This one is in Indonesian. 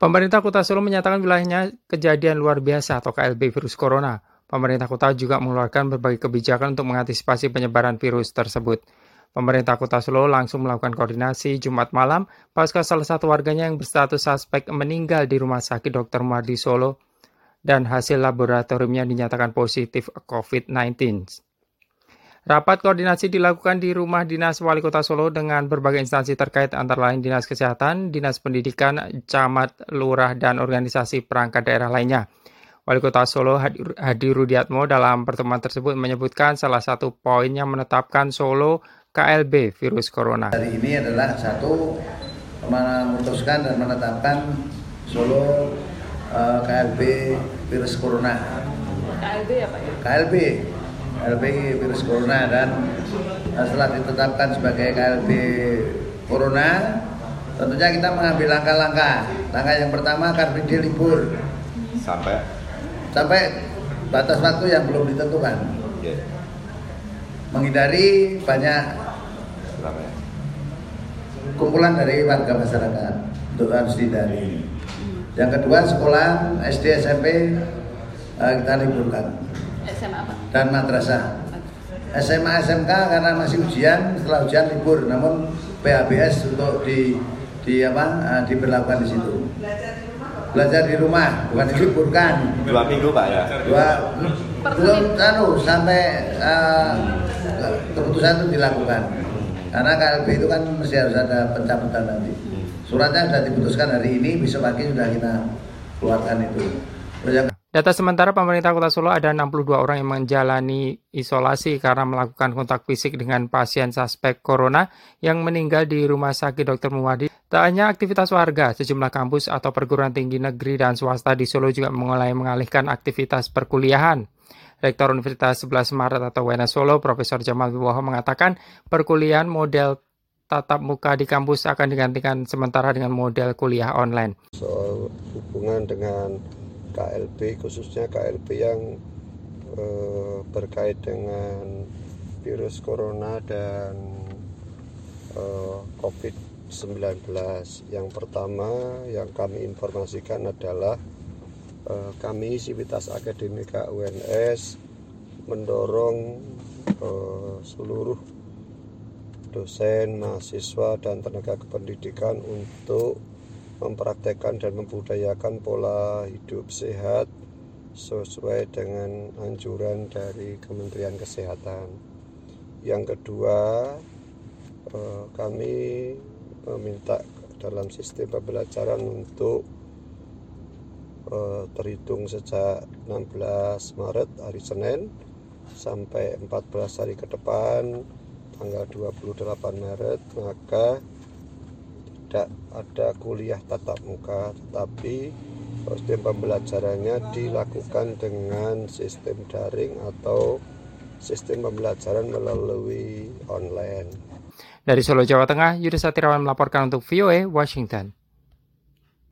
Pemerintah Kota Solo menyatakan wilayahnya kejadian luar biasa atau KLB virus corona. Pemerintah kota juga mengeluarkan berbagai kebijakan untuk mengantisipasi penyebaran virus tersebut. Pemerintah Kota Solo langsung melakukan koordinasi Jumat malam pasca salah satu warganya yang berstatus suspek meninggal di Rumah Sakit Dr. Mardi Solo dan hasil laboratoriumnya dinyatakan positif COVID-19. Rapat koordinasi dilakukan di rumah dinas wali kota Solo dengan berbagai instansi terkait antara lain dinas kesehatan, dinas pendidikan, camat, lurah, dan organisasi perangkat daerah lainnya. Wali kota Solo Hadi Rudiatmo dalam pertemuan tersebut menyebutkan salah satu poin yang menetapkan Solo KLB virus corona. Hari ini adalah satu memutuskan dan menetapkan Solo uh, eh, KLB virus corona. KLB apa ya? KLB KLB virus corona dan setelah ditetapkan sebagai KLB corona tentunya kita mengambil langkah-langkah. Langkah yang pertama akan Free libur. Sampai? Sampai batas waktu yang belum ditentukan. Yeah. menghindari banyak kumpulan dari warga masyarakat untuk harus dihindari. Yang kedua sekolah SD SMP eh, kita liburkan SMA apa? Dan madrasah. SMA SMK karena masih ujian, setelah ujian libur, namun PHBS untuk di di apa uh, diberlakukan di situ. Belajar di rumah, bukan diliburkan. Dua minggu pak ya. Dua belum anu sampai uh, keputusan itu dilakukan. Karena KLB itu kan mesti harus ada pencabutan nanti. Suratnya sudah diputuskan hari ini, besok pagi sudah kita keluarkan itu. Data sementara pemerintah Kota Solo ada 62 orang yang menjalani isolasi karena melakukan kontak fisik dengan pasien suspek corona yang meninggal di Rumah Sakit Dr. Muwadi. Tak hanya aktivitas warga, sejumlah kampus atau perguruan tinggi negeri dan swasta di Solo juga mulai mengalihkan aktivitas perkuliahan. Rektor Universitas 11 Maret atau UNS Solo, Profesor Jamal Wibowo mengatakan perkuliahan model tatap muka di kampus akan digantikan sementara dengan model kuliah online. Soal hubungan dengan KLB khususnya KLB yang eh, berkait dengan virus corona dan eh, COVID-19. Yang pertama yang kami informasikan adalah eh, kami Sivitas Akademika UNS mendorong eh, seluruh dosen, mahasiswa, dan tenaga kependidikan untuk mempraktekkan dan membudayakan pola hidup sehat sesuai dengan anjuran dari Kementerian Kesehatan. Yang kedua, eh, kami meminta dalam sistem pembelajaran untuk eh, terhitung sejak 16 Maret hari Senin sampai 14 hari ke depan tanggal 28 Maret maka tidak ada kuliah tatap muka tetapi sistem pembelajarannya dilakukan dengan sistem daring atau sistem pembelajaran melalui online. Dari Solo, Jawa Tengah, Yudha Satirawan melaporkan untuk VOA Washington.